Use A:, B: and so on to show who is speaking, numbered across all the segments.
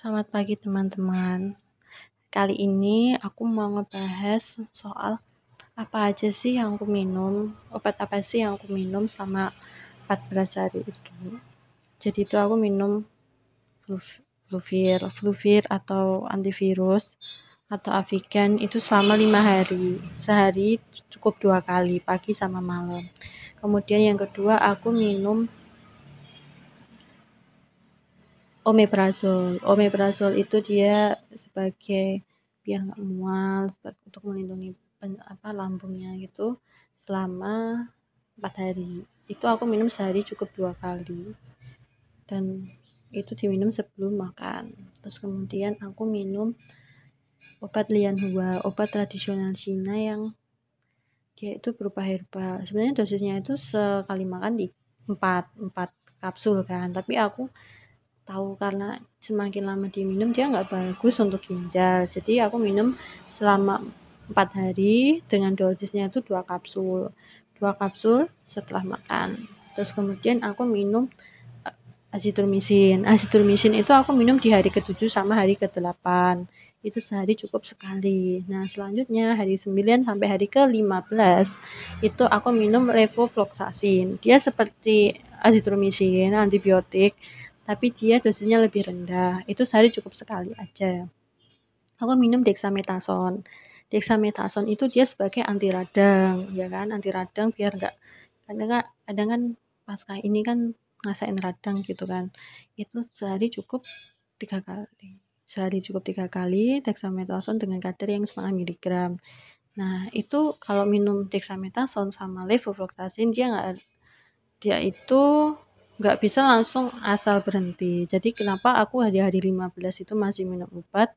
A: Selamat pagi teman-teman. Kali ini aku mau ngebahas soal apa aja sih yang aku minum, obat apa sih yang aku minum selama 14 hari itu. Jadi itu aku minum Fluvir, Fluvir atau antivirus atau Avigan itu selama lima hari. Sehari cukup dua kali, pagi sama malam. Kemudian yang kedua aku minum omeprazol omeprazol itu dia sebagai biar nggak mual untuk melindungi pen, apa lambungnya gitu selama empat hari. Itu aku minum sehari cukup dua kali. Dan itu diminum sebelum makan. Terus kemudian aku minum obat lianhua obat tradisional Cina yang dia itu berupa herbal sebenarnya dosisnya itu sekali makan di empat empat kapsul kan. Tapi aku tahu karena semakin lama diminum dia nggak bagus untuk ginjal. Jadi aku minum selama empat hari dengan dosisnya itu dua kapsul. Dua kapsul setelah makan. Terus kemudian aku minum eh, azitromisin azitromisin itu aku minum di hari ke-7 sama hari ke-8 itu sehari cukup sekali. Nah selanjutnya hari 9 sampai hari ke-15 itu aku minum levofloxacin. Dia seperti azitromisin antibiotik tapi dia dosisnya lebih rendah. Itu sehari cukup sekali aja. Aku minum dexamethasone dexamethasone itu dia sebagai anti radang ya kan? Anti radang biar enggak kadang kan kadang kan pasca ini kan ngasain radang gitu kan. Itu sehari cukup tiga kali. Sehari cukup tiga kali dexamethasone dengan kadar yang setengah miligram. Nah itu kalau minum dexamethasone sama levofloxacin dia nggak dia itu nggak bisa langsung asal berhenti. Jadi kenapa aku hari-hari 15 itu masih minum obat?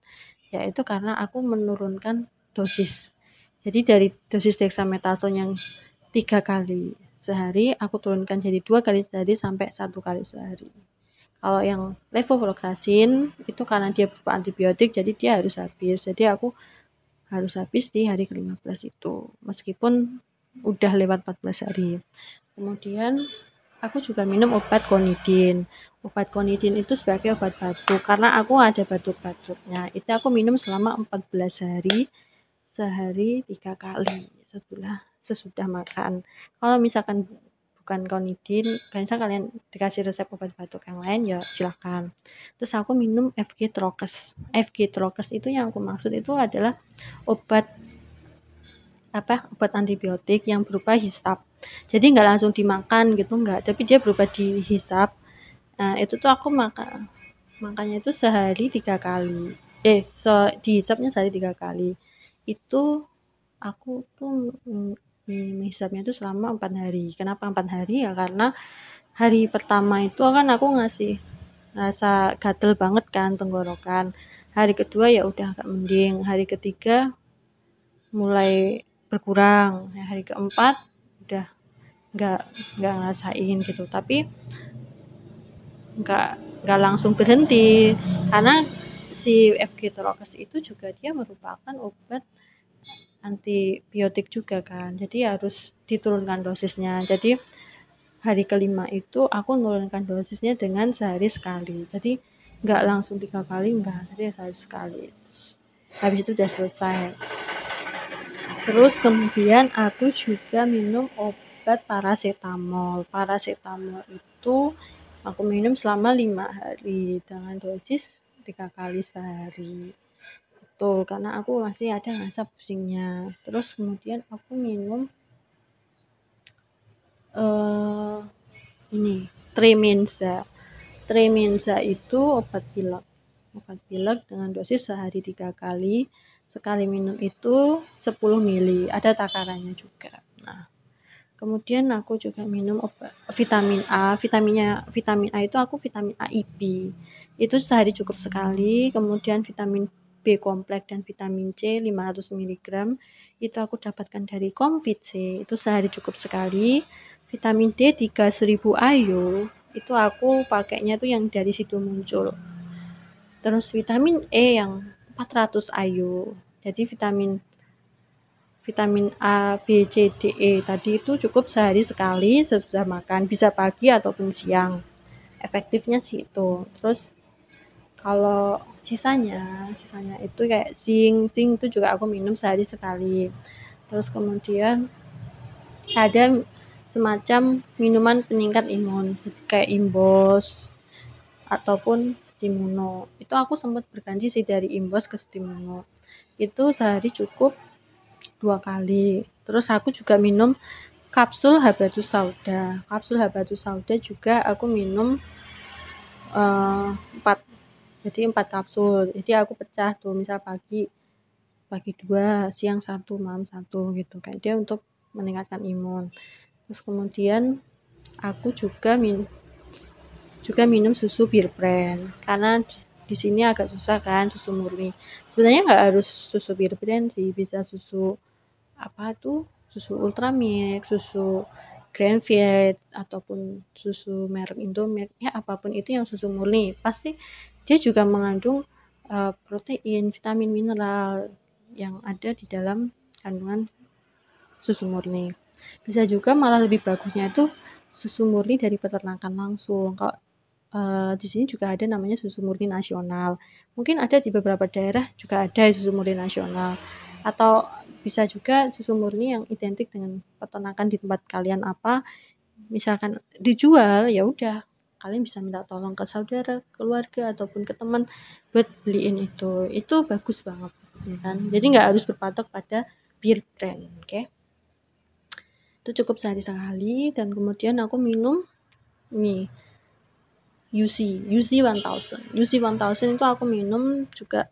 A: Yaitu karena aku menurunkan dosis. Jadi dari dosis dexamethasone yang tiga kali sehari, aku turunkan jadi dua kali sehari sampai satu kali sehari. Kalau yang levofloxacin itu karena dia berupa antibiotik, jadi dia harus habis. Jadi aku harus habis di hari ke-15 itu. Meskipun udah lewat 14 hari. Kemudian aku juga minum obat konidin. Obat konidin itu sebagai obat batuk karena aku ada batuk-batuknya. Itu aku minum selama 14 hari sehari tiga kali setelah sesudah makan. Kalau misalkan bukan konidin misalnya kalian dikasih resep obat batuk yang lain ya silahkan terus aku minum FG Trokes. FG Trokes itu yang aku maksud itu adalah obat apa obat antibiotik yang berupa hisap jadi nggak langsung dimakan gitu nggak. Tapi dia berubah dihisap nah itu tuh aku makan makannya itu sehari tiga kali. Eh se dihisapnya sehari tiga kali. Itu aku tuh menghisapnya itu selama empat hari. Kenapa empat hari? Ya karena hari pertama itu kan aku ngasih rasa gatel banget kan tenggorokan. Hari kedua ya udah agak mending. Hari ketiga mulai berkurang. Hari keempat udah nggak nggak ngerasain gitu. Tapi nggak nggak langsung berhenti. Karena si FG Trokes itu juga dia merupakan obat antibiotik juga kan. Jadi harus diturunkan dosisnya. Jadi hari kelima itu aku menurunkan dosisnya dengan sehari sekali. Jadi nggak langsung tiga kali enggak jadi sehari sekali. Habis itu udah selesai terus kemudian aku juga minum obat paracetamol. Paracetamol itu aku minum selama lima hari dengan dosis tiga kali sehari. Itu karena aku masih ada rasa pusingnya. Terus kemudian aku minum uh, ini tremenza tremenza itu obat pilek. Obat pilek dengan dosis sehari tiga kali sekali minum itu 10 mili. Ada takarannya juga. Nah kemudian aku juga minum obat vitamin A. Vitaminnya vitamin A itu aku vitamin A IB itu sehari cukup sekali. Kemudian vitamin B kompleks dan vitamin C 500 mg itu aku dapatkan dari Comfit C. Itu sehari cukup sekali. Vitamin D 3000 IU itu aku pakainya tuh yang dari situ muncul. Terus vitamin E yang 400 IU. Jadi vitamin vitamin A, B, C, D, E tadi itu cukup sehari sekali sesudah makan, bisa pagi ataupun siang. Efektifnya sih itu. Terus kalau sisanya sisanya itu kayak zinc zinc itu juga aku minum sehari sekali terus kemudian ada semacam minuman peningkat imun jadi kayak imbos ataupun stimuno itu aku sempat berganti sih dari imbos ke stimuno itu sehari cukup dua kali. Terus aku juga minum kapsul habatus sauda. Kapsul habatus sauda juga aku minum uh, jadi empat kapsul. Jadi aku pecah tuh misal pagi pagi dua siang satu malam satu gitu. Kayak dia untuk meningkatkan imun. Terus kemudian aku juga min juga minum susu bir brand karena di sini agak susah kan susu murni sebenarnya nggak harus susu bir brand sih bisa susu apa tuh susu ultramilk susu Grand ataupun susu merek Indomilk ya apa pun itu yang susu murni pasti dia juga mengandung uh, protein, vitamin, mineral yang ada di dalam kandungan susu murni. Bisa juga malah lebih bagusnya itu susu murni dari peternakan langsung. Kalau uh, di sini juga ada namanya susu murni nasional. Mungkin ada di beberapa daerah juga ada susu murni nasional. Atau bisa juga susu murni yang identik dengan peternakan di tempat kalian apa. Misalkan dijual, ya udah kalian bisa minta tolong ke saudara, keluarga ataupun ke teman buat beliin itu. Itu bagus banget, ya kan? Jadi nggak harus berpatok pada bir brand, oke? Okay? Itu cukup sehari sekali dan kemudian aku minum nih UC, UC 1000. UC 1000 itu aku minum juga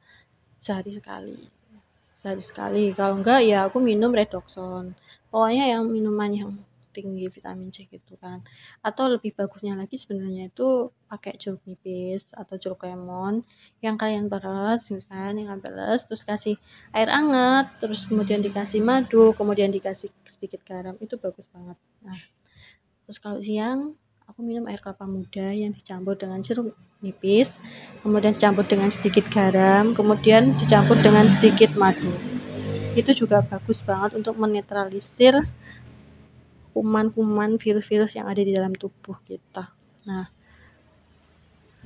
A: sehari sekali. Sehari sekali. Kalau enggak ya aku minum redoxon. Pokoknya yang minuman yang tinggi vitamin C gitu kan atau lebih bagusnya lagi sebenarnya itu pakai jeruk nipis atau jeruk lemon yang kalian peres kan yang kalian peres terus kasih air hangat terus kemudian dikasih madu kemudian dikasih sedikit garam itu bagus banget nah terus kalau siang aku minum air kelapa muda yang dicampur dengan jeruk nipis kemudian dicampur dengan sedikit garam kemudian dicampur dengan sedikit madu itu juga bagus banget untuk menetralisir kuman-kuman virus-virus yang ada di dalam tubuh kita. Nah,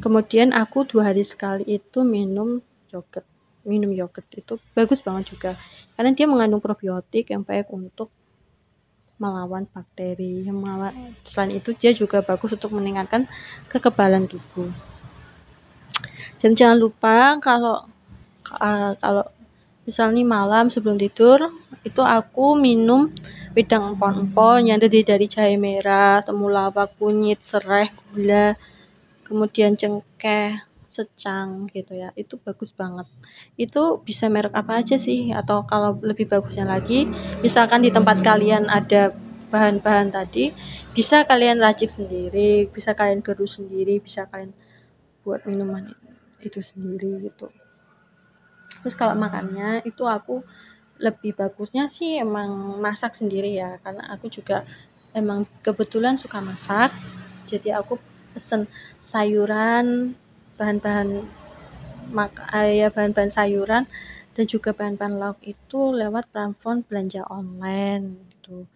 A: kemudian aku dua hari sekali itu minum yogurt. Minum yogurt itu bagus banget juga, karena dia mengandung probiotik yang baik untuk melawan bakteri. Melawan, selain itu dia juga bagus untuk meningkatkan kekebalan tubuh. Dan jangan lupa kalau uh, kalau misalnya malam sebelum tidur itu aku minum wedang empon-empon yang terdiri dari jahe merah, temulawak, kunyit, serai, gula, kemudian cengkeh, secang gitu ya. Itu bagus banget. Itu bisa merek apa aja sih? Atau kalau lebih bagusnya lagi, misalkan di tempat kalian ada bahan-bahan tadi, bisa kalian racik sendiri, bisa kalian gerus sendiri, bisa kalian buat minuman itu sendiri gitu. Terus kalau makannya itu aku lebih bagusnya sih emang masak sendiri ya karena aku juga emang kebetulan suka masak jadi aku pesen sayuran bahan-bahan mak eh, ya bahan-bahan sayuran dan juga bahan-bahan lauk itu lewat platform belanja online gitu.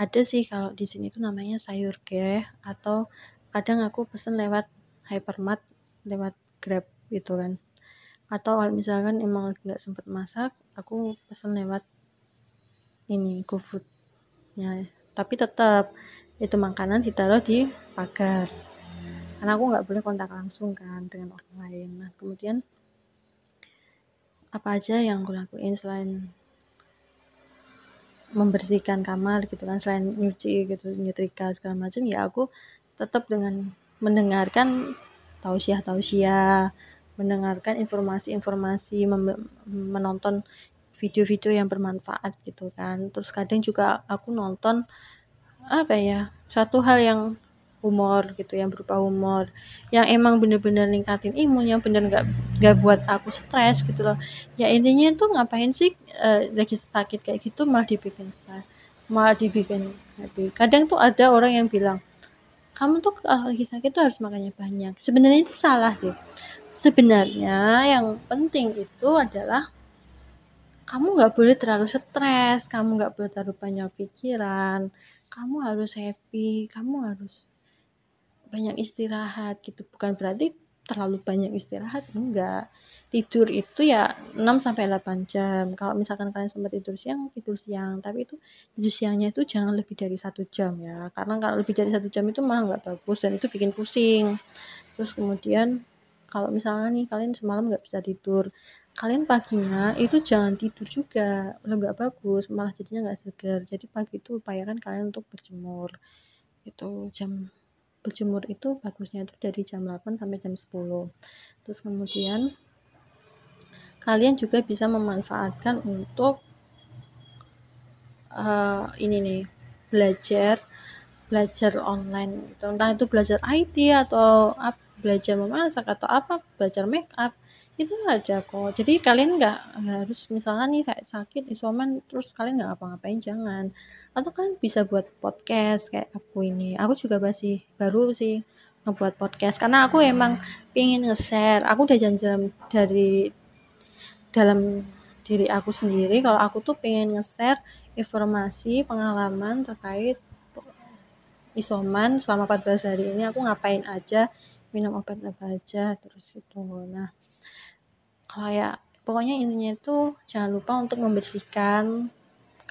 A: Ada sih kalau di sini tuh namanya sayur geh atau kadang aku pesen lewat hypermart lewat grab gitu kan. Atau kalau misalkan emang nggak sempet masak aku pesen lewat ini GoFood ya tapi tetap itu makanan ditaruh di pagar karena aku nggak boleh kontak langsung kan dengan orang lain nah kemudian apa aja yang aku lakuin selain membersihkan kamar gitu kan selain nyuci gitu nyetrika segala macam ya aku tetap dengan mendengarkan tausiah tausiah mendengarkan informasi-informasi, menonton video-video yang bermanfaat gitu kan. Terus kadang juga aku nonton apa ya, satu hal yang humor gitu yang berupa humor yang emang bener-bener ningkatin imun yang bener nggak nggak buat aku stres gitu loh. Ya intinya tuh ngapain sih uh, lagi sakit kayak gitu malah dibikin stres malah dibikin happy. Kadang tuh ada orang yang bilang kamu tuh kalau lagi sakit tuh harus makannya banyak. Sebenarnya itu salah sih. Sebenarnya yang penting itu adalah kamu nggak boleh terlalu stres, kamu nggak boleh terlalu banyak pikiran, kamu harus happy, kamu harus banyak istirahat gitu. Bukan berarti terlalu banyak istirahat enggak. Tidur itu ya 6 sampai 8 jam. Kalau misalkan kalian sempat tidur siang tidur siang. Tapi itu tidur siangnya itu jangan lebih dari satu jam ya. Karena kalau lebih dari satu jam itu malah nggak bagus dan itu bikin pusing. Terus kemudian kalau misalnya nih kalian semalam nggak bisa tidur kalian paginya itu jangan tidur juga. Udah nggak bagus malah jadinya nggak segar. Jadi pagi itu upayakan kalian untuk berjemur. Itu jam berjemur itu bagusnya itu dari jam 8 sampai jam 10 terus kemudian kalian juga bisa memanfaatkan untuk uh, ini nih belajar belajar online gitu. entah itu belajar IT atau apa belajar memasak atau apa belajar make up itu aja kok. Jadi kalian nggak harus misalnya nih kayak sakit isoman terus kalian nggak ngapa-ngapain jangan atau kan bisa buat podcast kayak aku ini. Aku juga masih baru sih ngebuat podcast. Karena aku emang pengen nge-share. Aku udah janji dari dalam diri aku sendiri. Kalau aku tuh pengen nge-share informasi pengalaman terkait isoman selama 14 hari ini. Aku ngapain aja minum obat apa aja terus itu nah kayak pokoknya intinya itu jangan lupa untuk membersihkan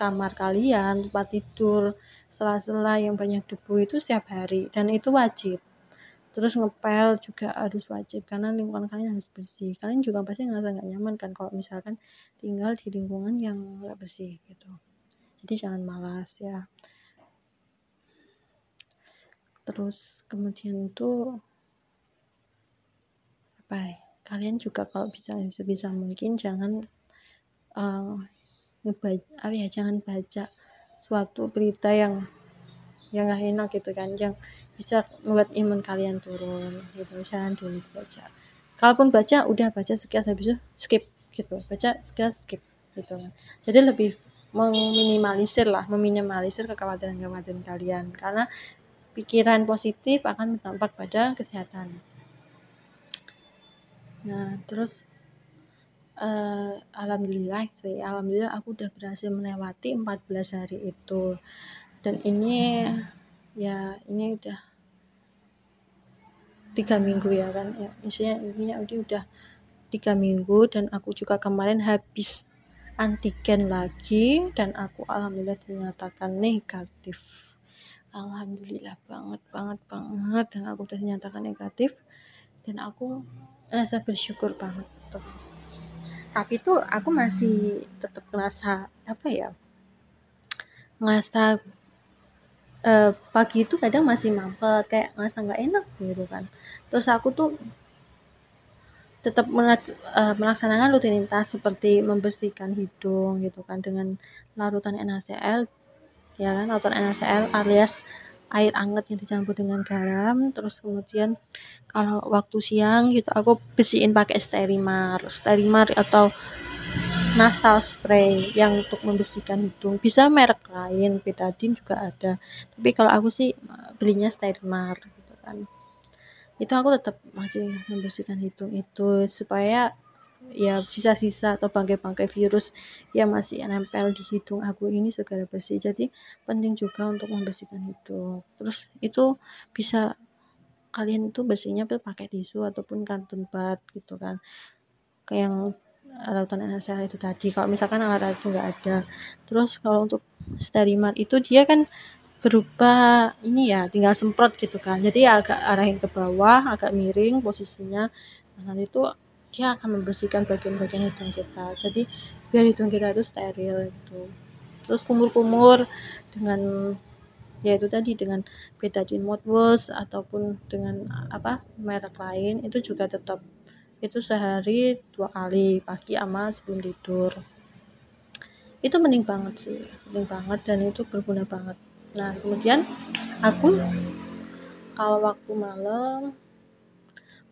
A: kamar kalian tempat tidur sela-sela yang banyak debu itu setiap hari. Dan itu wajib. Terus ngepel juga harus wajib karena lingkungan kalian harus bersih. Kalian juga pasti ngerasa nggak nyaman kan kalau misalkan tinggal di lingkungan yang nggak bersih gitu. Jadi jangan malas ya. Terus kemudian itu apa ya kalian juga kalau bisa sebisa mungkin jangan uh, ngebaca ya jangan baca suatu berita yang yang gak enak gitu kan yang bisa membuat imun kalian turun gitu. Jangan dulu baca. Kalaupun baca udah baca sekian habis itu skip gitu. Baca sekian skip gitu. Kan jadi lebih meminimalisir lah meminimalisir kekhawatiran-kekhawatiran kalian. Karena pikiran positif akan berdampak pada kesehatan. Nah terus uh, alhamdulillah sih. Alhamdulillah aku udah berhasil melewati 14 hari itu. Dan ini ya ini udah tiga minggu ya kan. Ya isinya intinya udah udah tiga minggu dan aku juga kemarin habis antigen lagi dan aku alhamdulillah dinyatakan negatif. Alhamdulillah banget banget banget. Dan aku udah dinyatakan negatif. Dan aku rasa bersyukur banget tuh tapi tuh aku masih tetap ngerasa apa ya ngerasa uh, pagi itu kadang masih mampet kayak ngerasa nggak enak gitu kan. Terus aku tuh tetap uh, melaksanakan rutinitas seperti membersihkan hidung gitu kan dengan larutan NaCl ya kan larutan NaCl alias air hangat yang dicampur dengan garam terus kemudian kalau waktu siang gitu aku bersihin pakai sterimar sterimar atau nasal spray yang untuk membersihkan hidung. Bisa merek lain betadine juga ada. Tapi kalau aku sih belinya sterimar gitu kan. Itu aku tetap masih membersihkan hidung itu supaya ya sisa-sisa atau bangkai-bangkai virus yang masih nempel di hidung aku ini segera bersih. Jadi penting juga untuk membersihkan hidung. Terus itu bisa kalian itu bersihnya pakai tisu ataupun kantun bud gitu kan. Kayak yang lautan NaCl itu tadi. Kalau misalkan alat itu nggak ada. Terus kalau untuk sterimat itu dia kan berupa ini ya tinggal semprot gitu kan. Jadi agak arahin ke bawah agak miring posisinya. Nah, nanti itu dia akan membersihkan bagian-bagian hidung kita. Jadi biar hidung kita itu steril gitu terus kumur-kumur dengan ya itu tadi dengan betadine mouthwash ataupun dengan apa merek lain itu juga tetap itu sehari dua kali pagi sama sebelum tidur. Itu penting banget sih penting banget dan itu berguna banget. Nah kemudian aku kalau waktu malam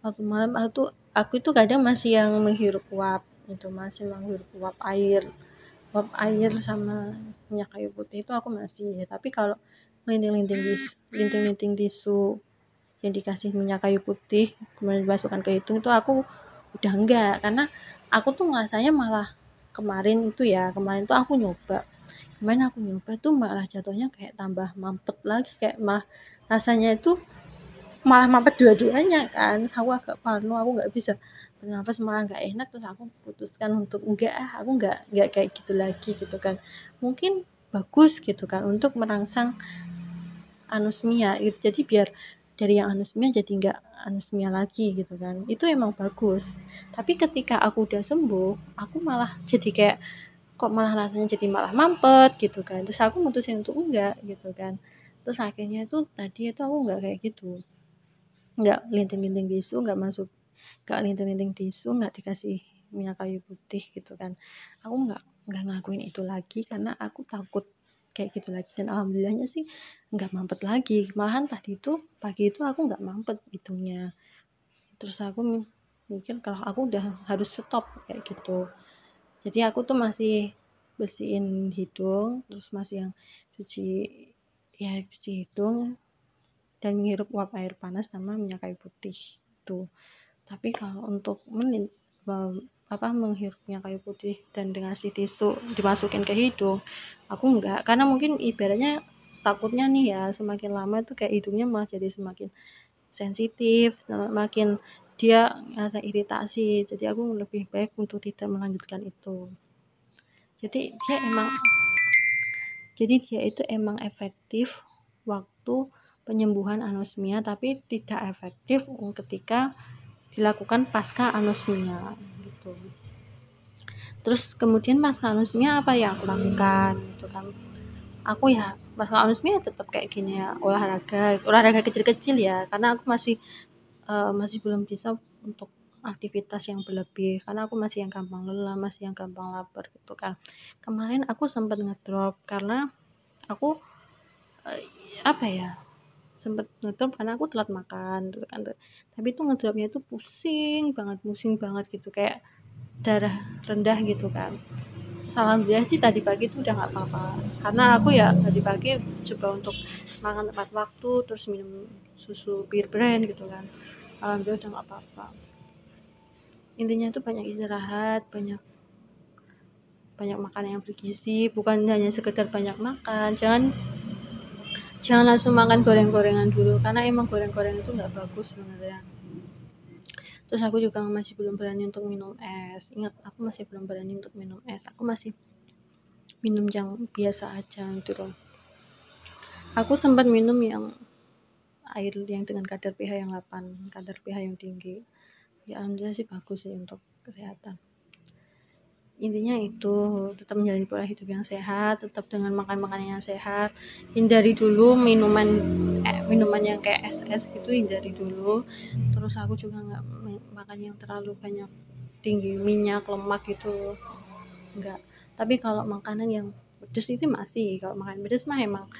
A: waktu malam aku aku itu kadang masih yang menghirup uap itu masih menghirup uap air uap air sama minyak kayu putih itu aku masih ya. Tapi kalau linting-linting tisu linting-linting tisu yang dikasih minyak kayu putih kemudian dimasukkan ke hidung itu aku udah enggak. Karena aku tuh ngerasanya malah kemarin itu ya kemarin tuh aku nyoba. Kemarin aku nyoba tuh malah jatuhnya kayak tambah mampet lagi kayak malah rasanya itu malah mampet dua-duanya kan. Aku agak parno aku nggak bisa bernafas malah nggak enak. Terus aku putuskan untuk enggak ah aku nggak nggak kayak gitu lagi gitu kan. Mungkin bagus gitu kan untuk merangsang anosmia gitu. Jadi biar dari yang anosmia jadi nggak anosmia lagi gitu kan. Itu emang bagus. Tapi ketika aku udah sembuh aku malah jadi kayak kok malah rasanya jadi malah mampet gitu kan. Terus aku mutusin untuk enggak gitu kan. Terus akhirnya itu tadi itu aku nggak kayak gitu nggak linting-linting tisu nggak masuk. Nggak linting-linting tisu nggak dikasih minyak kayu putih gitu kan. Aku nggak nggak ngelakuin itu lagi karena aku takut kayak gitu lagi. Dan alhamdulillahnya sih nggak mampet lagi. Malahan tadi itu pagi itu aku nggak mampet hitungnya terus aku mikir kalau aku udah harus stop kayak gitu. Jadi aku tuh masih bersihin hidung terus masih yang cuci ya cuci hidung dan menghirup uap air panas sama minyak kayu putih itu tapi kalau untuk menit apa menghirup minyak kayu putih dan dengan si tisu dimasukin ke hidung aku enggak. Karena mungkin ibaratnya takutnya nih ya semakin lama tuh kayak hidungnya malah jadi semakin sensitif semakin dia rasa iritasi. Jadi aku lebih baik untuk tidak melanjutkan itu. Jadi dia emang jadi dia itu emang efektif waktu penyembuhan anosmia tapi tidak efektif ketika dilakukan pasca anosmia gitu. Terus kemudian pasca anosmia apa yang aku lakukan gitu kan? Aku ya pasca anosmia tetap kayak gini ya olahraga olahraga kecil-kecil ya karena aku masih uh, masih belum bisa untuk aktivitas yang berlebih karena aku masih yang gampang lelah masih yang gampang lapar gitu kan. Kemarin aku sempat ngedrop karena aku uh, apa ya sempat ngedrop karena aku telat makan gitu kan. Tapi itu ngedropnya itu pusing banget pusing banget gitu. Kayak darah rendah gitu kan. Salam dia sih tadi pagi itu udah nggak apa-apa. Karena aku ya tadi pagi coba untuk makan tepat waktu terus minum susu bir brand gitu kan. Alhamdulillah udah nggak apa-apa. Intinya itu banyak istirahat banyak banyak makan yang bergizi. Bukan hanya sekedar banyak makan jangan jangan langsung makan goreng-gorengan dulu karena emang goreng-goreng itu nggak bagus sebenarnya. Terus aku juga masih belum berani untuk minum es. Ingat aku masih belum berani untuk minum es. Aku masih minum yang biasa aja gitu loh. Aku sempat minum yang air yang dengan kadar pH yang 8 kadar pH yang tinggi. Ya alhamdulillah sih bagus sih untuk kesehatan intinya itu tetap menjalani pola hidup yang sehat tetap dengan makan makanan yang sehat hindari dulu minuman eh, minuman yang kayak es es gitu hindari dulu. Terus aku juga nggak makan yang terlalu banyak tinggi minyak lemak gitu. Enggak tapi kalau makanan yang pedes itu masih kalau makan pedes mah emang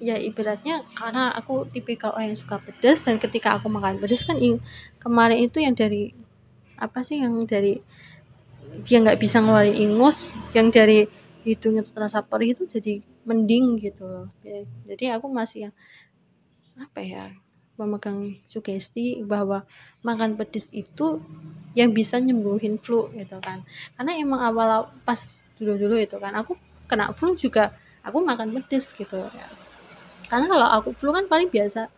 A: ya ibaratnya karena aku tipikal orang yang suka pedas dan ketika aku makan pedas kan kemarin itu yang dari apa sih yang dari dia nggak bisa ngeluarin ingus yang dari hidungnya terasa perih itu jadi mending gitu loh. Jadi aku masih yang apa ya memegang sugesti bahwa makan pedas itu yang bisa nyembuhin flu gitu kan. Karena emang awal pas dulu-dulu itu kan aku kena flu juga aku makan pedas gitu ya. Karena kalau aku flu kan paling biasa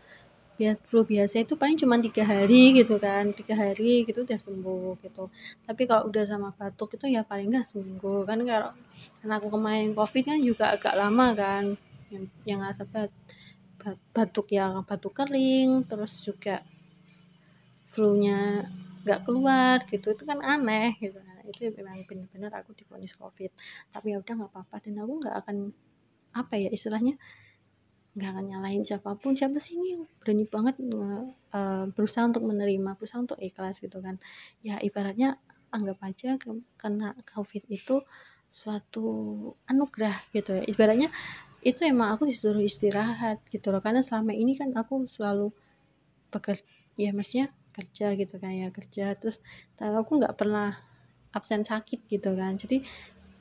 A: ya flu biasa itu paling cuma tiga hari gitu kan tiga hari gitu udah sembuh gitu. Tapi kalau udah sama batuk itu ya paling nggak seminggu. Kan kalau karena aku kemarin covid kan juga agak lama kan yang yang rasa bat, batuk yang batuk kering terus juga flu-nya nggak keluar gitu itu kan aneh gitu. Nah, itu memang benar-benar aku diponis covid. Tapi ya udah nggak apa-apa dan aku nggak akan apa ya istilahnya nggak akan nyalahin siapa pun. Siapa sih ini berani banget uh, berusaha untuk menerima berusaha untuk ikhlas gitu kan? Ya ibaratnya anggap aja ke, kena covid itu suatu anugerah gitu ya. Ibaratnya itu emang aku disuruh istirahat gitu loh. Karena selama ini kan aku selalu bekerja ya maksudnya kerja gitu kan ya kerja. Terus tapi aku nggak pernah absen sakit gitu kan. Jadi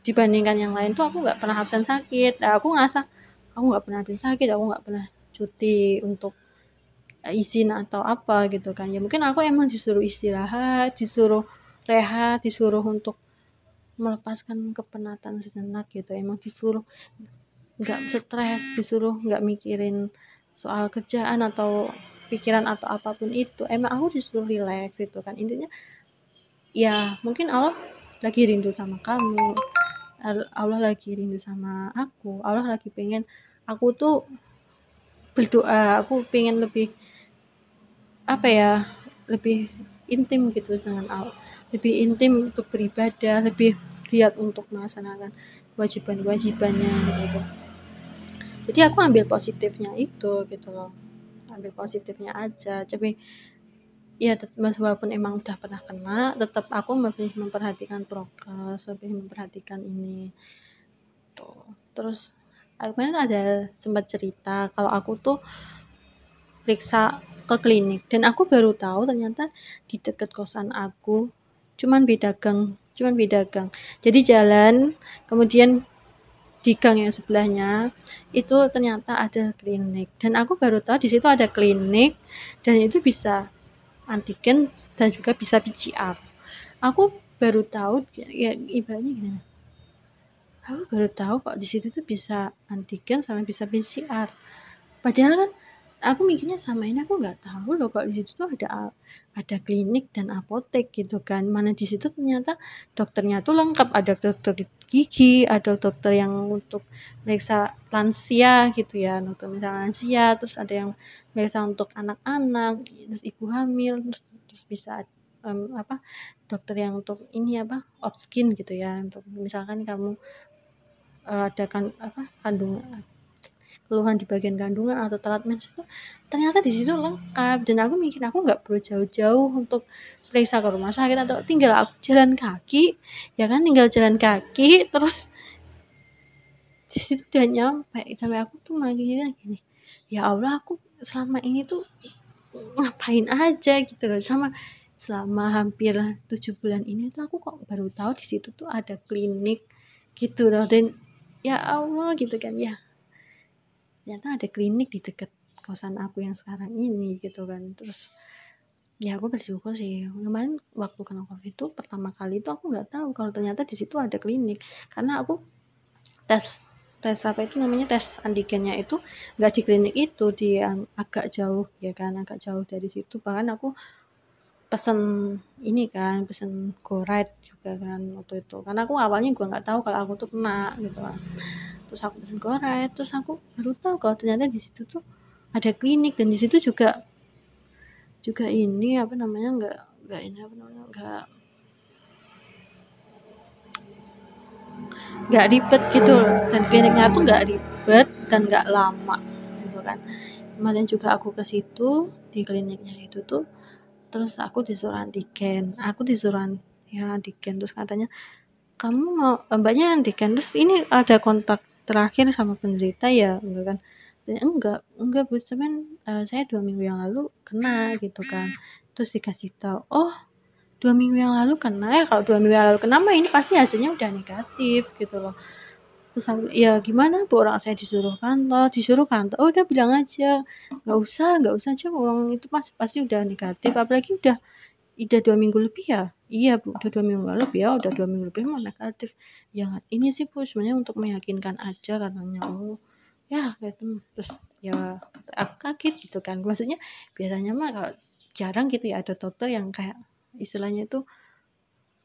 A: dibandingkan yang lain tuh aku nggak pernah absen sakit. Nah, aku ngerasa aku nggak pernah ada sakit aku nggak pernah cuti untuk izin atau apa gitu kan. Ya mungkin aku emang disuruh istirahat disuruh rehat disuruh untuk melepaskan kepenatan sejenak gitu. Emang disuruh nggak stres disuruh nggak mikirin soal kerjaan atau pikiran atau apa pun itu. Emang aku disuruh relax gitu kan. Intinya ya mungkin Allah lagi rindu sama kamu Allah lagi rindu sama aku. Allah lagi pengen aku tuh berdoa aku pengen lebih apa ya lebih intim gitu dengan Allah. Lebih intim untuk beribadah lebih giat untuk melaksanakan kewajiban-kewajibannya gitu. Jadi aku ambil positifnya itu gitu loh. Ambil positifnya aja tapi ya walaupun emang udah pernah kena tetap aku lebih memperhatikan prokes lebih memperhatikan ini. Tuh terus kemarin ada sempat cerita kalau aku tuh periksa ke klinik dan aku baru tahu ternyata di dekat kosan aku cuman beda gang cuman beda gang. Jadi jalan kemudian di gang yang sebelahnya itu ternyata ada klinik dan aku baru tahu di situ ada klinik dan itu bisa antigen dan juga bisa PCR. Aku baru tahu ya ibaratnya gini. Aku baru tahu kok di situ tuh bisa antigen sama bisa PCR. Padahal kan aku mikirnya sama ini aku nggak tahu loh kok di situ tuh ada ada klinik dan apotek gitu kan. Mana di situ ternyata dokternya tuh lengkap ada dokter gigi, ada dokter yang untuk meriksa lansia gitu ya, dokter misalnya lansia, terus ada yang meriksa untuk anak-anak, terus ibu hamil, terus, terus bisa um, apa dokter yang untuk ini apa off skin gitu ya, untuk misalkan kamu uh, ada kan apa kandungan keluhan di bagian kandungan atau telat mens itu ternyata di situ lengkap. Dan aku mikir aku nggak perlu jauh-jauh untuk periksa ke rumah sakit atau tinggal aku jalan kaki ya kan tinggal jalan kaki terus di situ udah nyampe. Sampai aku tuh makin gini ya Allah aku selama ini tuh ngapain aja gitu loh. Sama selama hampir tujuh bulan ini tuh aku kok baru tahu di situ tuh ada klinik gitu loh. Dan ya Allah gitu kan ya. Ternyata ada klinik di dekat kosan aku yang sekarang ini gitu kan. Terus ya aku bersyukur sih. Kemarin waktu kena covid itu pertama kali itu aku nggak tahu kalau ternyata di situ ada klinik. Karena aku tes tes apa itu namanya? Tes antigennya itu nggak di klinik itu di agak jauh ya kan? Agak jauh dari situ. Bahkan aku pesen ini kan pesen go ride juga kan waktu itu. Karena aku awalnya gue nggak tahu kalau aku tuh kena gitu kan. Terus aku pesen go ride terus aku baru tahu kalau ternyata di situ tuh ada klinik. Dan di situ juga juga ini apa namanya nggak nggak ini apa namanya nggak nggak ribet gitu. Loh dan kliniknya tuh nggak ribet dan nggak lama gitu kan. Kemarin juga aku ke situ di kliniknya itu tuh terus aku disuruh antigen. Aku disuruh ya antigen. Terus katanya kamu mau mbaknya antigen. Terus ini ada kontak terakhir sama penderita ya gitu kan enggak enggak bu. Cuman uh, saya dua minggu yang lalu kena gitu kan. Terus dikasih tahu oh dua minggu yang lalu kena. Ya kalau dua minggu yang lalu kena mah ini pasti hasilnya udah negatif gitu loh. Terus ya gimana bu? Orang saya disuruh kantor disuruh kantor. Oh udah bilang aja nggak usah nggak usah. Aja orang itu pasti pasti udah negatif. Apalagi udah udah dua minggu lebih ya? Iya bu udah dua minggu lebih ya. Udah dua minggu lebih mah negatif. Ya ini sih bu sebenarnya untuk meyakinkan aja katanya. Oh ya gitu. Terus ya aku kaget gitu kan. Maksudnya biasanya mah kalau jarang gitu ya ada dokter yang kayak istilahnya itu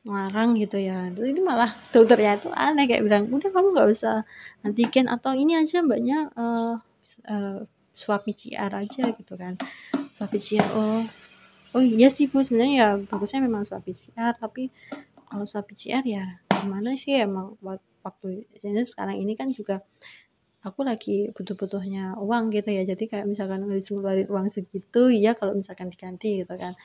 A: ngarang gitu ya. Terus ini malah dokternya itu aneh kayak bilang udah kamu nggak usah antigen atau ini aja mbaknya uh, uh, swab PCR aja gitu kan. Swab PCR oh. Oh iya sih bu. Sebenarnya ya bagusnya memang swab PCR tapi kalau swab PCR ya gimana sih emang? Waktu sekarang ini kan juga aku lagi butuh-butuhnya uang gitu ya. Jadi kayak misalkan ngeluarin uang segitu ya kalau misalkan diganti gitu kan.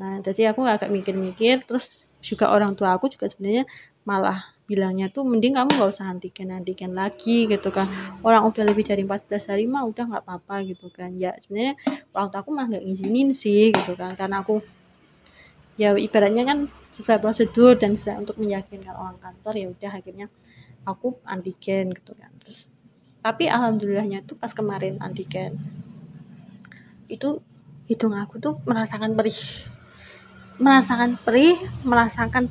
A: Nah jadi aku agak mikir-mikir terus juga orang tua aku juga sebenarnya malah bilangnya tuh mending kamu gak usah antigen antigen lagi gitu kan. Orang udah lebih dari 14 hari mah udah nggak apa-apa gitu kan. Ya sebenarnya orang tua aku mah nggak ngizinin sih gitu kan. Karena aku ya ibaratnya kan sesuai prosedur dan sesuai untuk meyakinkan orang kantor ya udah akhirnya aku antigen gitu kan. Terus tapi alhamdulillahnya tuh pas kemarin antigen itu hidung aku tuh merasakan perih. Merasakan perih merasakan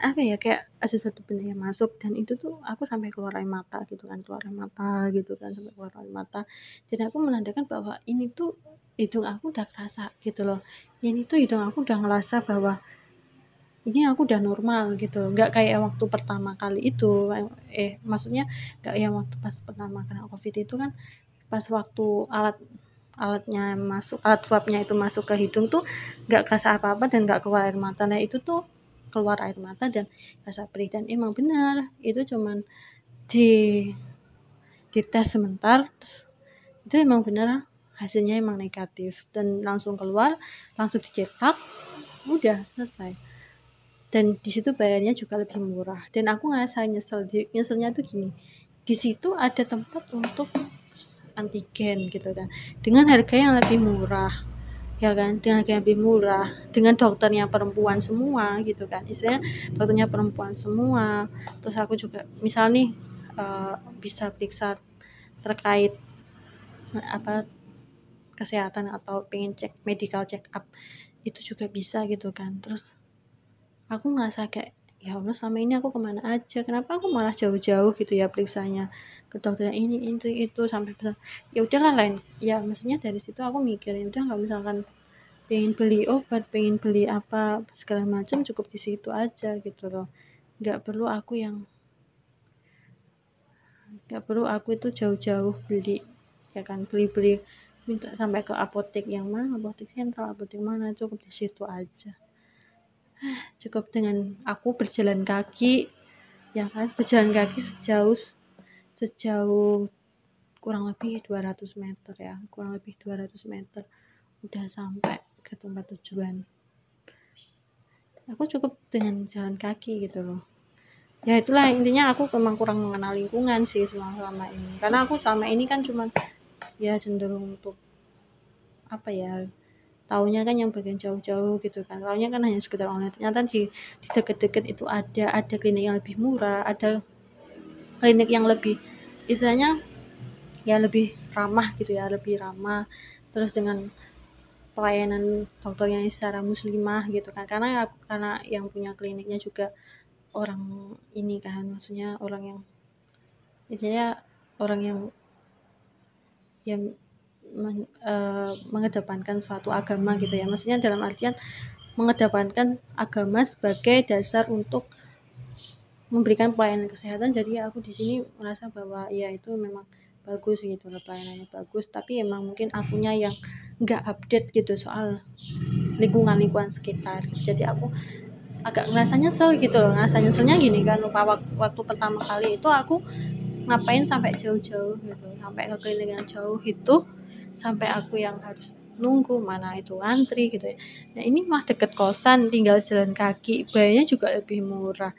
A: apa ya kayak ada satu benda yang masuk dan itu tuh aku sampai keluar air mata gitu kan keluar air mata gitu kan sampai keluar air mata. Dan aku menandakan bahwa ini tuh hidung aku udah kerasa gitu loh. Ini tuh hidung aku udah ngerasa bahwa ini aku udah normal gitu. Nggak kayak waktu pertama kali itu. Eh maksudnya nggak yang waktu pas pertama kena covid itu kan pas waktu alat alatnya masuk alat swabnya itu masuk ke hidung tuh nggak kerasa apa-apa dan nggak keluar air mata. Nah itu tuh keluar air mata dan rasa perih. Dan emang benar itu cuman di di tes sebentar terus, itu emang benar hasilnya emang negatif. Dan langsung keluar langsung dicetak udah selesai dan di situ bayarnya juga lebih murah. Dan aku ngerasa nyesel nyeselnya tuh gini. Di situ ada tempat untuk antigen gitu kan. Dengan harga yang lebih murah ya kan? Dengan harga yang lebih murah. Dengan dokternya perempuan semua gitu kan. Istilahnya dokternya perempuan semua. Terus aku juga misal nih uh, bisa periksa terkait apa kesehatan atau pengen cek medical check up. Itu juga bisa gitu kan. Terus aku ngerasa kayak ya Allah selama ini aku ke mana aja? Kenapa aku malah jauh-jauh gitu ya periksanya? Ke dokter ini itu itu sampai besar. Ya udahlah lain ya maksudnya dari situ aku mikir ya udah nggak misalkan pengen beli obat pengen beli apa segala macam cukup di situ aja gitu loh. Nggak perlu aku yang nggak perlu aku itu jauh-jauh beli ya kan beli-beli minta sampai ke apotek yang mana apotek sentral apotek mana cukup di situ aja cukup dengan aku berjalan kaki ya kan? Berjalan kaki sejauh sejauh kurang lebih 200 meter ya. Kurang lebih 200 meter. Udah sampai ke tempat tujuan. Aku cukup dengan jalan kaki gitu loh. Ya itulah intinya aku memang kurang mengenal lingkungan sih selama selama ini. Karena aku selama ini kan cuma ya cenderung untuk apa ya taunya kan yang bagian jauh-jauh gitu kan. Taunya kan hanya sekedar online. Ternyata di, di deket-deket itu ada ada klinik yang lebih murah ada klinik yang lebih istilahnya ya lebih ramah gitu ya lebih ramah. Terus dengan pelayanan dokternya secara muslimah gitu kan. Karena karena yang punya kliniknya juga orang ini kan. Maksudnya orang yang istilahnya orang yang yang men, uh, mengedepankan suatu agama gitu ya. Maksudnya dalam artian mengedepankan agama sebagai dasar untuk memberikan pelayanan kesehatan. Jadi aku di sini merasa bahwa ya itu memang bagus gitu loh pelayanannya bagus. Tapi emang mungkin akunya yang nggak update gitu soal lingkungan lingkungan sekitar. Jadi aku agak ngerasa nyesel gitu loh ngerasa nyeselnya gini kan. Lupa waktu pertama kali itu aku ngapain sampai jauh-jauh gitu sampai ke klinik yang jauh itu sampai aku yang harus nunggu mana itu antri gitu ya. Nah ini mah deket kosan tinggal jalan kaki bayarnya juga lebih murah.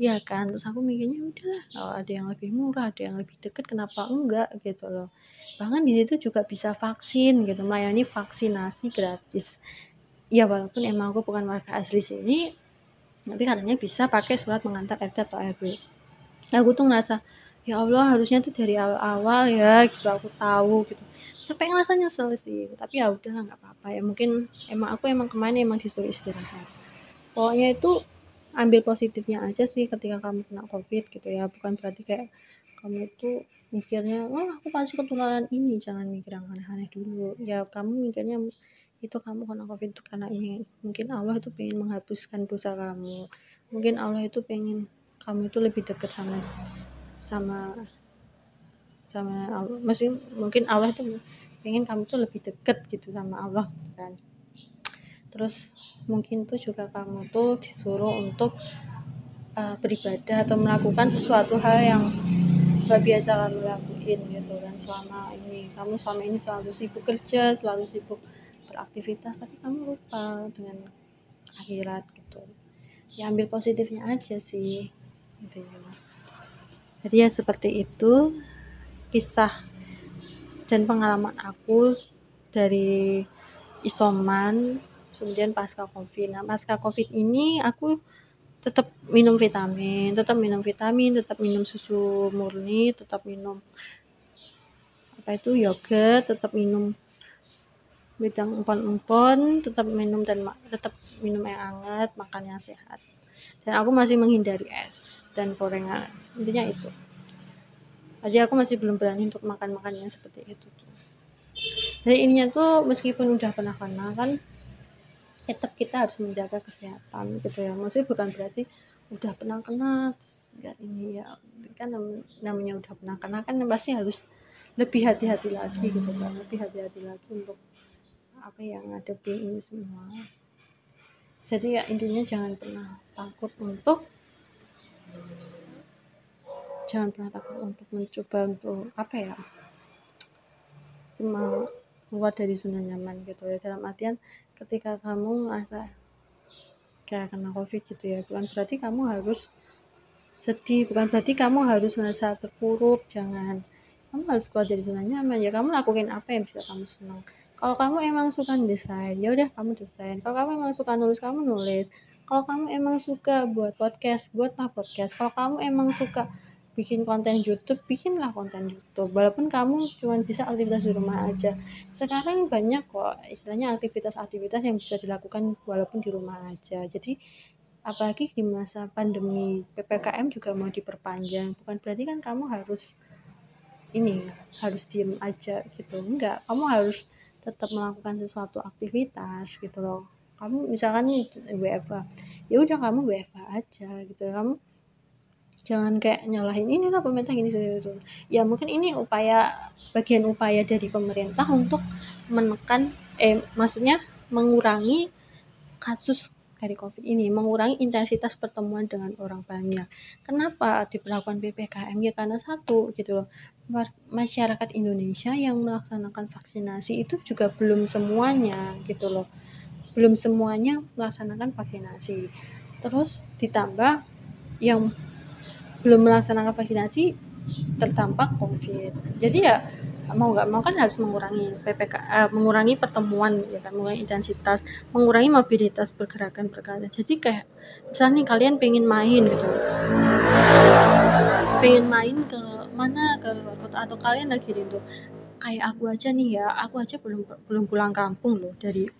A: Ya kan? Terus aku mikirnya udahlah kalau ada yang lebih murah ada yang lebih deket kenapa enggak? Gitu loh. Bahkan di situ juga bisa vaksin gitu melayani vaksinasi gratis. Ya walaupun emang aku bukan warga asli sini tapi katanya bisa pakai surat mengantar RT atau RW aku tuh ngerasa ya Allah harusnya tuh dari awal-awal ya gitu aku tahu gitu sampai ngerasa nyesel sih tapi ya udah nggak apa-apa ya. Mungkin emang aku emang kemarin emang disuruh istirahat. Pokoknya itu ambil positifnya aja sih ketika kamu kena covid gitu ya. Bukan berarti kayak kamu itu mikirnya wah aku pasti ketularan ini. Jangan mikir yang aneh-aneh dulu. Ya kamu mikirnya itu kamu kena covid itu karena ini. Mungkin Allah itu pengen menghapuskan dosa kamu. Mungkin Allah itu pengen kamu itu lebih dekat sama sama sama Allah. Masih mungkin Allah itu pengen kamu tuh lebih deket gitu sama Allah kan. Terus mungkin tuh juga kamu tuh disuruh untuk uh, beribadah atau melakukan sesuatu hal yang gak biasa kamu lakuin gitu kan selama ini. Kamu selama ini selalu sibuk kerja selalu sibuk beraktivitas tapi kamu lupa dengan akhirat gitu. Ya ambil positifnya aja sih gitu ya. Jadi ya seperti itu kisah dan pengalaman aku dari isoman kemudian pasca covid. Nah pasca covid ini aku tetap minum vitamin tetap minum vitamin tetap minum susu murni tetap minum apa itu yogurt tetap minum bidang empon-empon tetap minum dan tetap minum yang hangat makan yang sehat. Dan aku masih menghindari es dan gorengan. Intinya itu aja aku masih belum berani untuk makan makannya seperti itu tuh. Jadi ininya tuh meskipun udah pernah kena kan tetap kita harus menjaga kesehatan gitu ya. Maksudnya bukan berarti udah pernah kena enggak ini ya. Kan namanya udah pernah kena kan pasti harus lebih hati-hati lagi gitu kan lebih hati-hati lagi untuk apa yang ada di ini semua. Jadi ya intinya jangan pernah takut untuk jangan pernah takut untuk mencoba untuk apa ya semua keluar dari zona nyaman gitu ya. Dalam artian ketika kamu merasa kayak kena covid gitu ya bukan berarti kamu harus sedih bukan berarti kamu harus merasa terpuruk jangan. Kamu harus keluar dari zona nyaman ya kamu lakukan apa yang bisa kamu senang. Kalau kamu emang suka desain ya udah kamu desain. Kalau kamu emang suka nulis kamu nulis. Kalau kamu emang suka buat podcast buatlah podcast. Kalau kamu emang suka bikin konten YouTube, bikinlah konten YouTube. Walaupun kamu cuma bisa aktivitas di rumah aja. Sekarang banyak kok istilahnya aktivitas-aktivitas yang bisa dilakukan walaupun di rumah aja. Jadi apalagi di masa pandemi PPKM juga mau diperpanjang. Bukan berarti kan kamu harus ini harus diem aja gitu. Enggak, kamu harus tetap melakukan sesuatu aktivitas gitu loh. Kamu misalkan WFA, ya udah kamu WFA aja gitu. Kamu jangan kayak nyalahin ini lah pemerintah gini gitu ya mungkin ini upaya bagian upaya dari pemerintah untuk menekan eh maksudnya mengurangi kasus dari COVID ini, mengurangi intensitas pertemuan dengan orang banyak. Kenapa diberlakukan PPKM? Ya karena satu gitu loh, masyarakat Indonesia yang melaksanakan vaksinasi itu juga belum semuanya gitu loh, belum semuanya melaksanakan vaksinasi. Terus ditambah yang belum melaksanakan vaksinasi terdampak COVID. Jadi ya mau nggak mau kan harus mengurangi PPK, uh, eh, mengurangi pertemuan ya kan, mengurangi intensitas, mengurangi mobilitas pergerakan pergerakan. Jadi kayak misalnya nih kalian pengen main gitu, pengen main ke mana? Ke luar kota atau kalian lagi itu kayak aku aja nih ya, aku aja belum belum pulang kampung loh dari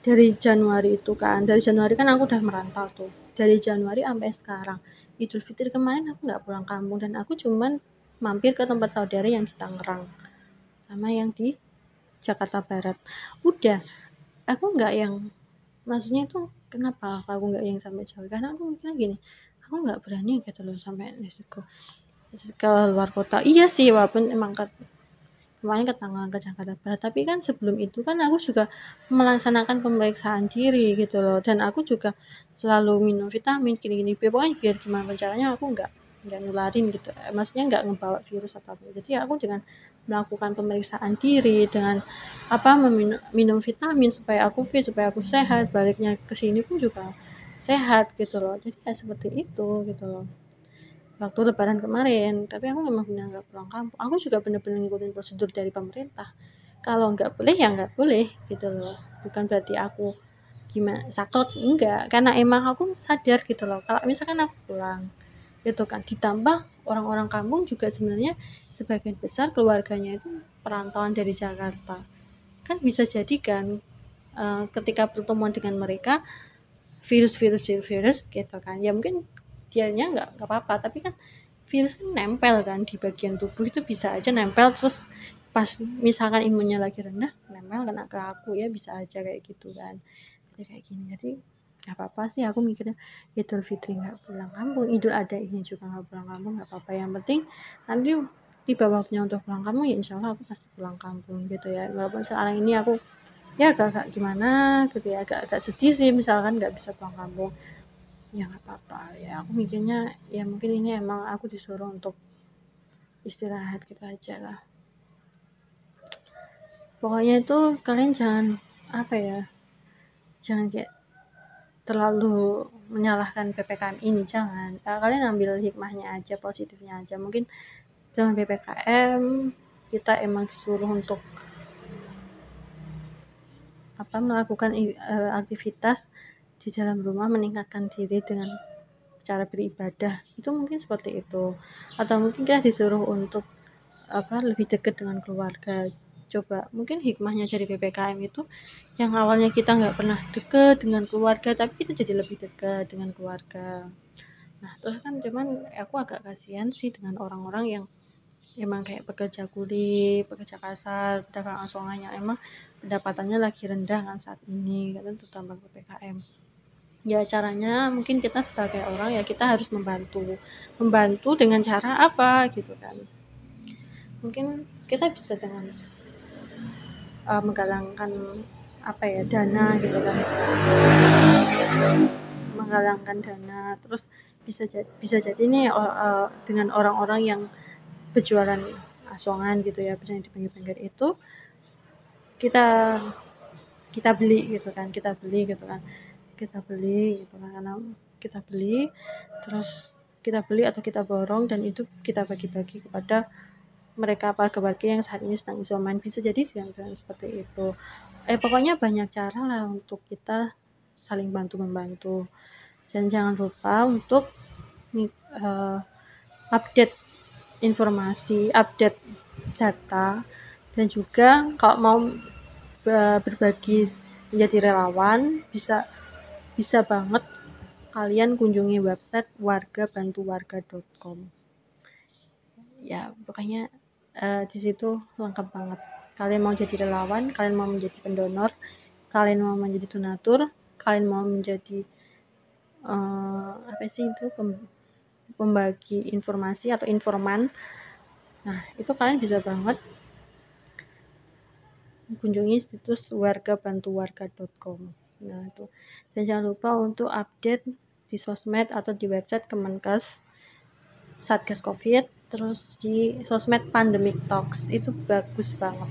A: dari Januari itu kan, dari Januari kan aku udah merantau tuh, dari Januari sampai sekarang Idul Fitri kemarin aku nggak pulang kampung dan aku cuman mampir ke tempat saudara yang di Tangerang sama yang di Jakarta Barat. Udah aku nggak yang maksudnya itu kenapa aku nggak yang sampai jauh karena aku mikirnya gini aku nggak berani gitu loh sampai ke ke luar kota. Iya sih walaupun emang kemarin ke Tangerang ke Jakarta Barat. Tapi kan sebelum itu kan aku juga melaksanakan pemeriksaan diri gitu loh. Dan aku juga selalu minum vitamin gini-gini. Pokoknya biar gimana caranya aku nggak nggak nularin gitu. Eh, maksudnya nggak ngebawa virus atau apa. Jadi aku dengan melakukan pemeriksaan diri dengan apa meminum minum vitamin supaya aku fit supaya aku sehat baliknya ke sini pun juga sehat gitu loh. Jadi ya seperti itu gitu loh waktu lebaran kemarin tapi aku memang benar nggak pulang kampung. Aku juga benar-benar ngikutin prosedur dari pemerintah. Kalau nggak boleh ya nggak boleh gitu loh. Bukan berarti aku gimana sakit enggak. Karena emang aku sadar gitu loh kalau misalkan aku pulang gitu kan. Ditambah orang-orang kampung juga sebenarnya sebagian besar keluarganya itu perantauan dari Jakarta. Kan bisa jadi kan uh, ketika pertemuan dengan mereka virus-virus virus gitu kan. Ya mungkin dianya nggak nggak apa-apa. Tapi kan virus kan nempel kan di bagian tubuh itu bisa aja nempel. Terus pas misalkan imunnya lagi rendah nempel kena ke aku ya bisa aja kayak gitu kan. Jadi kayak gini. Jadi nggak apa-apa sih aku mikirnya Idul Fitri nggak pulang kampung. Idul ada ini juga nggak pulang kampung nggak apa-apa. Yang penting nanti tiba waktunya untuk pulang kampung ya insya Allah aku pasti pulang kampung gitu ya. Walaupun sekarang ini aku ya agak-agak gimana gitu ya agak-agak sedih sih. Misalkan nggak bisa pulang kampung ya nggak apa-apa. Ya aku mikirnya ya mungkin ini emang aku disuruh untuk istirahat gitu aja lah. Pokoknya itu kalian jangan apa ya jangan kayak terlalu menyalahkan ppkm ini jangan. Nah, kalian ambil hikmahnya aja positifnya aja. Mungkin dengan ppkm kita emang disuruh untuk apa melakukan uh, aktivitas di dalam rumah meningkatkan diri dengan cara beribadah. Itu mungkin seperti itu. Atau mungkin kita disuruh untuk apa lebih dekat dengan keluarga. Coba mungkin hikmahnya dari ppkm itu yang awalnya kita nggak pernah deket dengan keluarga tapi kita jadi lebih dekat dengan keluarga. Nah terus kan cuman aku agak kasihan sih dengan orang-orang yang emang kayak pekerja kuli, pekerja kasar, pedagang asongan yang emang pendapatannya lagi rendah kan saat ini, kan terutama PPKM. Ya caranya mungkin kita sebagai orang ya kita harus membantu. Membantu dengan cara apa gitu kan. Mungkin kita bisa dengan uh, menggalangkan apa ya dana gitu kan. Menggalangkan dana terus bisa jadi bisa jadi nih uh, dengan orang-orang yang berjualan asongan gitu ya misalnya di pinggir-pinggir itu kita kita beli gitu kan kita beli gitu kan kita beli gitu kan. Karena kita beli terus kita beli atau kita borong dan itu kita bagi-bagi kepada mereka warga-warga yang saat ini sedang isoman bisa jadi dengan, seperti itu. Eh pokoknya banyak cara lah untuk kita saling bantu membantu. Dan jangan lupa untuk uh, update informasi, update data, dan juga kalau mau berbagi menjadi relawan bisa bisa banget kalian kunjungi website wargabantuwarga.com ya pokoknya uh, di situ lengkap banget. Kalian mau jadi relawan kalian mau menjadi pendonor kalian mau menjadi donatur kalian mau menjadi uh, apa sih itu pembagi informasi atau informan. Nah itu kalian bisa banget kunjungi situs wargabantuwarga.com nah itu. Dan jangan lupa untuk update di sosmed atau di website Kemenkes Satgas Covid terus di sosmed Pandemic Talks. Itu bagus banget.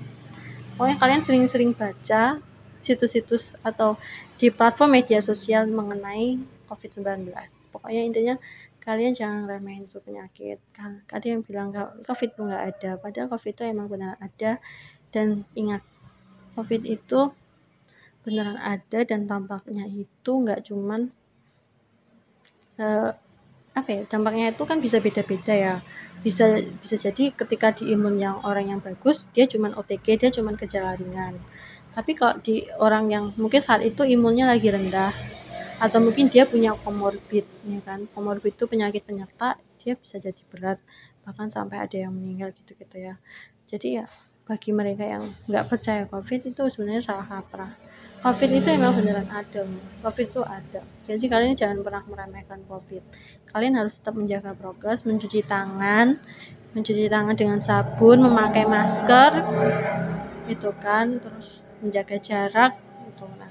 A: Pokoknya kalian sering-sering baca situs-situs atau di platform media sosial mengenai COVID-19 pokoknya intinya kalian jangan remehin itu penyakit. Kan yang bilang covid itu nggak ada. Padahal covid itu emang benar ada. Dan ingat covid itu beneran ada dan tampaknya itu nggak cuman uh, apa ya dampaknya itu kan bisa beda-beda ya. Bisa bisa jadi ketika di imun yang orang yang bagus dia cuman OTG dia cuman gejala ringan. Tapi kalau di orang yang mungkin saat itu imunnya lagi rendah atau mungkin dia punya komorbid ya kan komorbid itu penyakit penyerta dia bisa jadi berat. Bahkan sampai ada yang meninggal gitu gitu ya. Jadi ya bagi mereka yang nggak percaya covid itu sebenarnya salah kaprah covid itu emang beneran ada covid itu ada. Jadi kalian jangan pernah meremehkan covid. Kalian harus tetap menjaga progres mencuci tangan mencuci tangan dengan sabun memakai masker itu kan terus menjaga jarak itu nah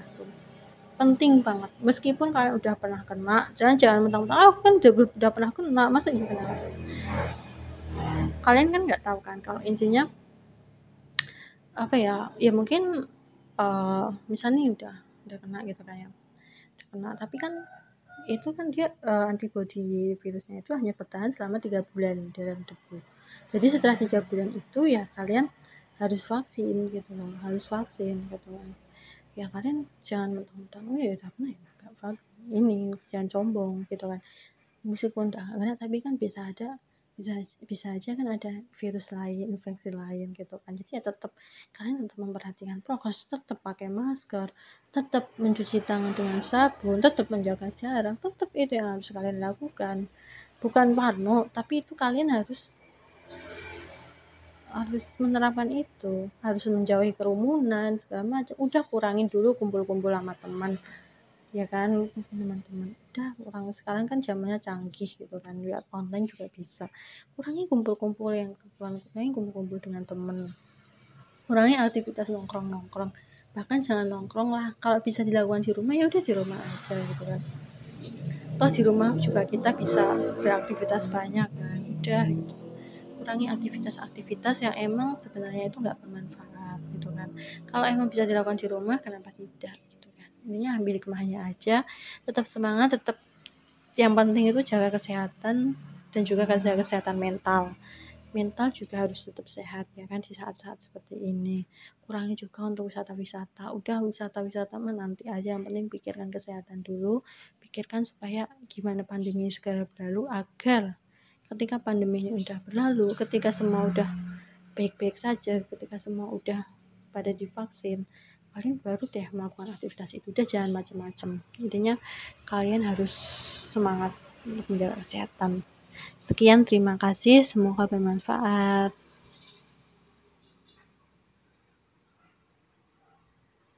A: penting banget. Meskipun kalian udah pernah kena jangan jangan mentang-mentang ah kan udah, udah pernah kena masa ini kena? Kalian kan nggak tahu kan kalau intinya apa ya ya mungkin uh, misalnya udah udah kena gitu ya. Udah kena. Tapi kan itu kan dia uh, antibody virusnya itu hanya bertahan selama tiga bulan dalam tubuh. Jadi setelah tiga bulan itu ya kalian harus vaksin gitu loh harus vaksin gitu kan. Ya kalian jangan mentang-mentang oh ya udah pernah ya ini jangan sombong gitu kan. Meskipun udah kena tapi kan bisa ada bisa bisa aja kan ada virus lain infeksi lain gitu kan. Jadi ya tetap kalian tetap memperhatikan prokes tetap pakai masker tetap mencuci tangan dengan sabun tetap menjaga jarak tetap itu yang harus kalian lakukan. Bukan parno tapi itu kalian harus harus menerapkan itu. Harus menjauhi kerumunan segala macam. Udah kurangin dulu kumpul-kumpul sama teman ya kan teman-teman. Udah orang sekarang kan zamannya canggih gitu kan lihat online juga bisa. Kurangi kumpul-kumpul yang kurangi kumpul-kumpul dengan teman kurangi aktivitas nongkrong-nongkrong. Bahkan jangan nongkrong lah kalau bisa dilakukan di rumah ya udah di rumah aja gitu kan. Toh di rumah juga kita bisa beraktivitas banyak kan udah gitu. Kurangi aktivitas-aktivitas yang emang sebenarnya itu nggak bermanfaat gitu kan. Kalau emang bisa dilakukan di rumah kenapa tidak intinya ambil hikmahnya aja tetap semangat tetap yang penting itu jaga kesehatan dan juga jaga kesehatan mental. Mental juga harus tetap sehat ya kan di saat-saat seperti ini. Kurangi juga untuk wisata-wisata. Udah wisata-wisata mah nanti aja yang penting pikirkan kesehatan dulu. Pikirkan supaya gimana pandemi segera berlalu agar ketika pandemi ini udah berlalu ketika semua udah baik-baik saja ketika semua udah pada divaksin kalian baru deh melakukan aktivitas itu. Udah jangan macam-macam intinya kalian harus semangat untuk menjaga kesehatan. Sekian terima kasih. Semoga bermanfaat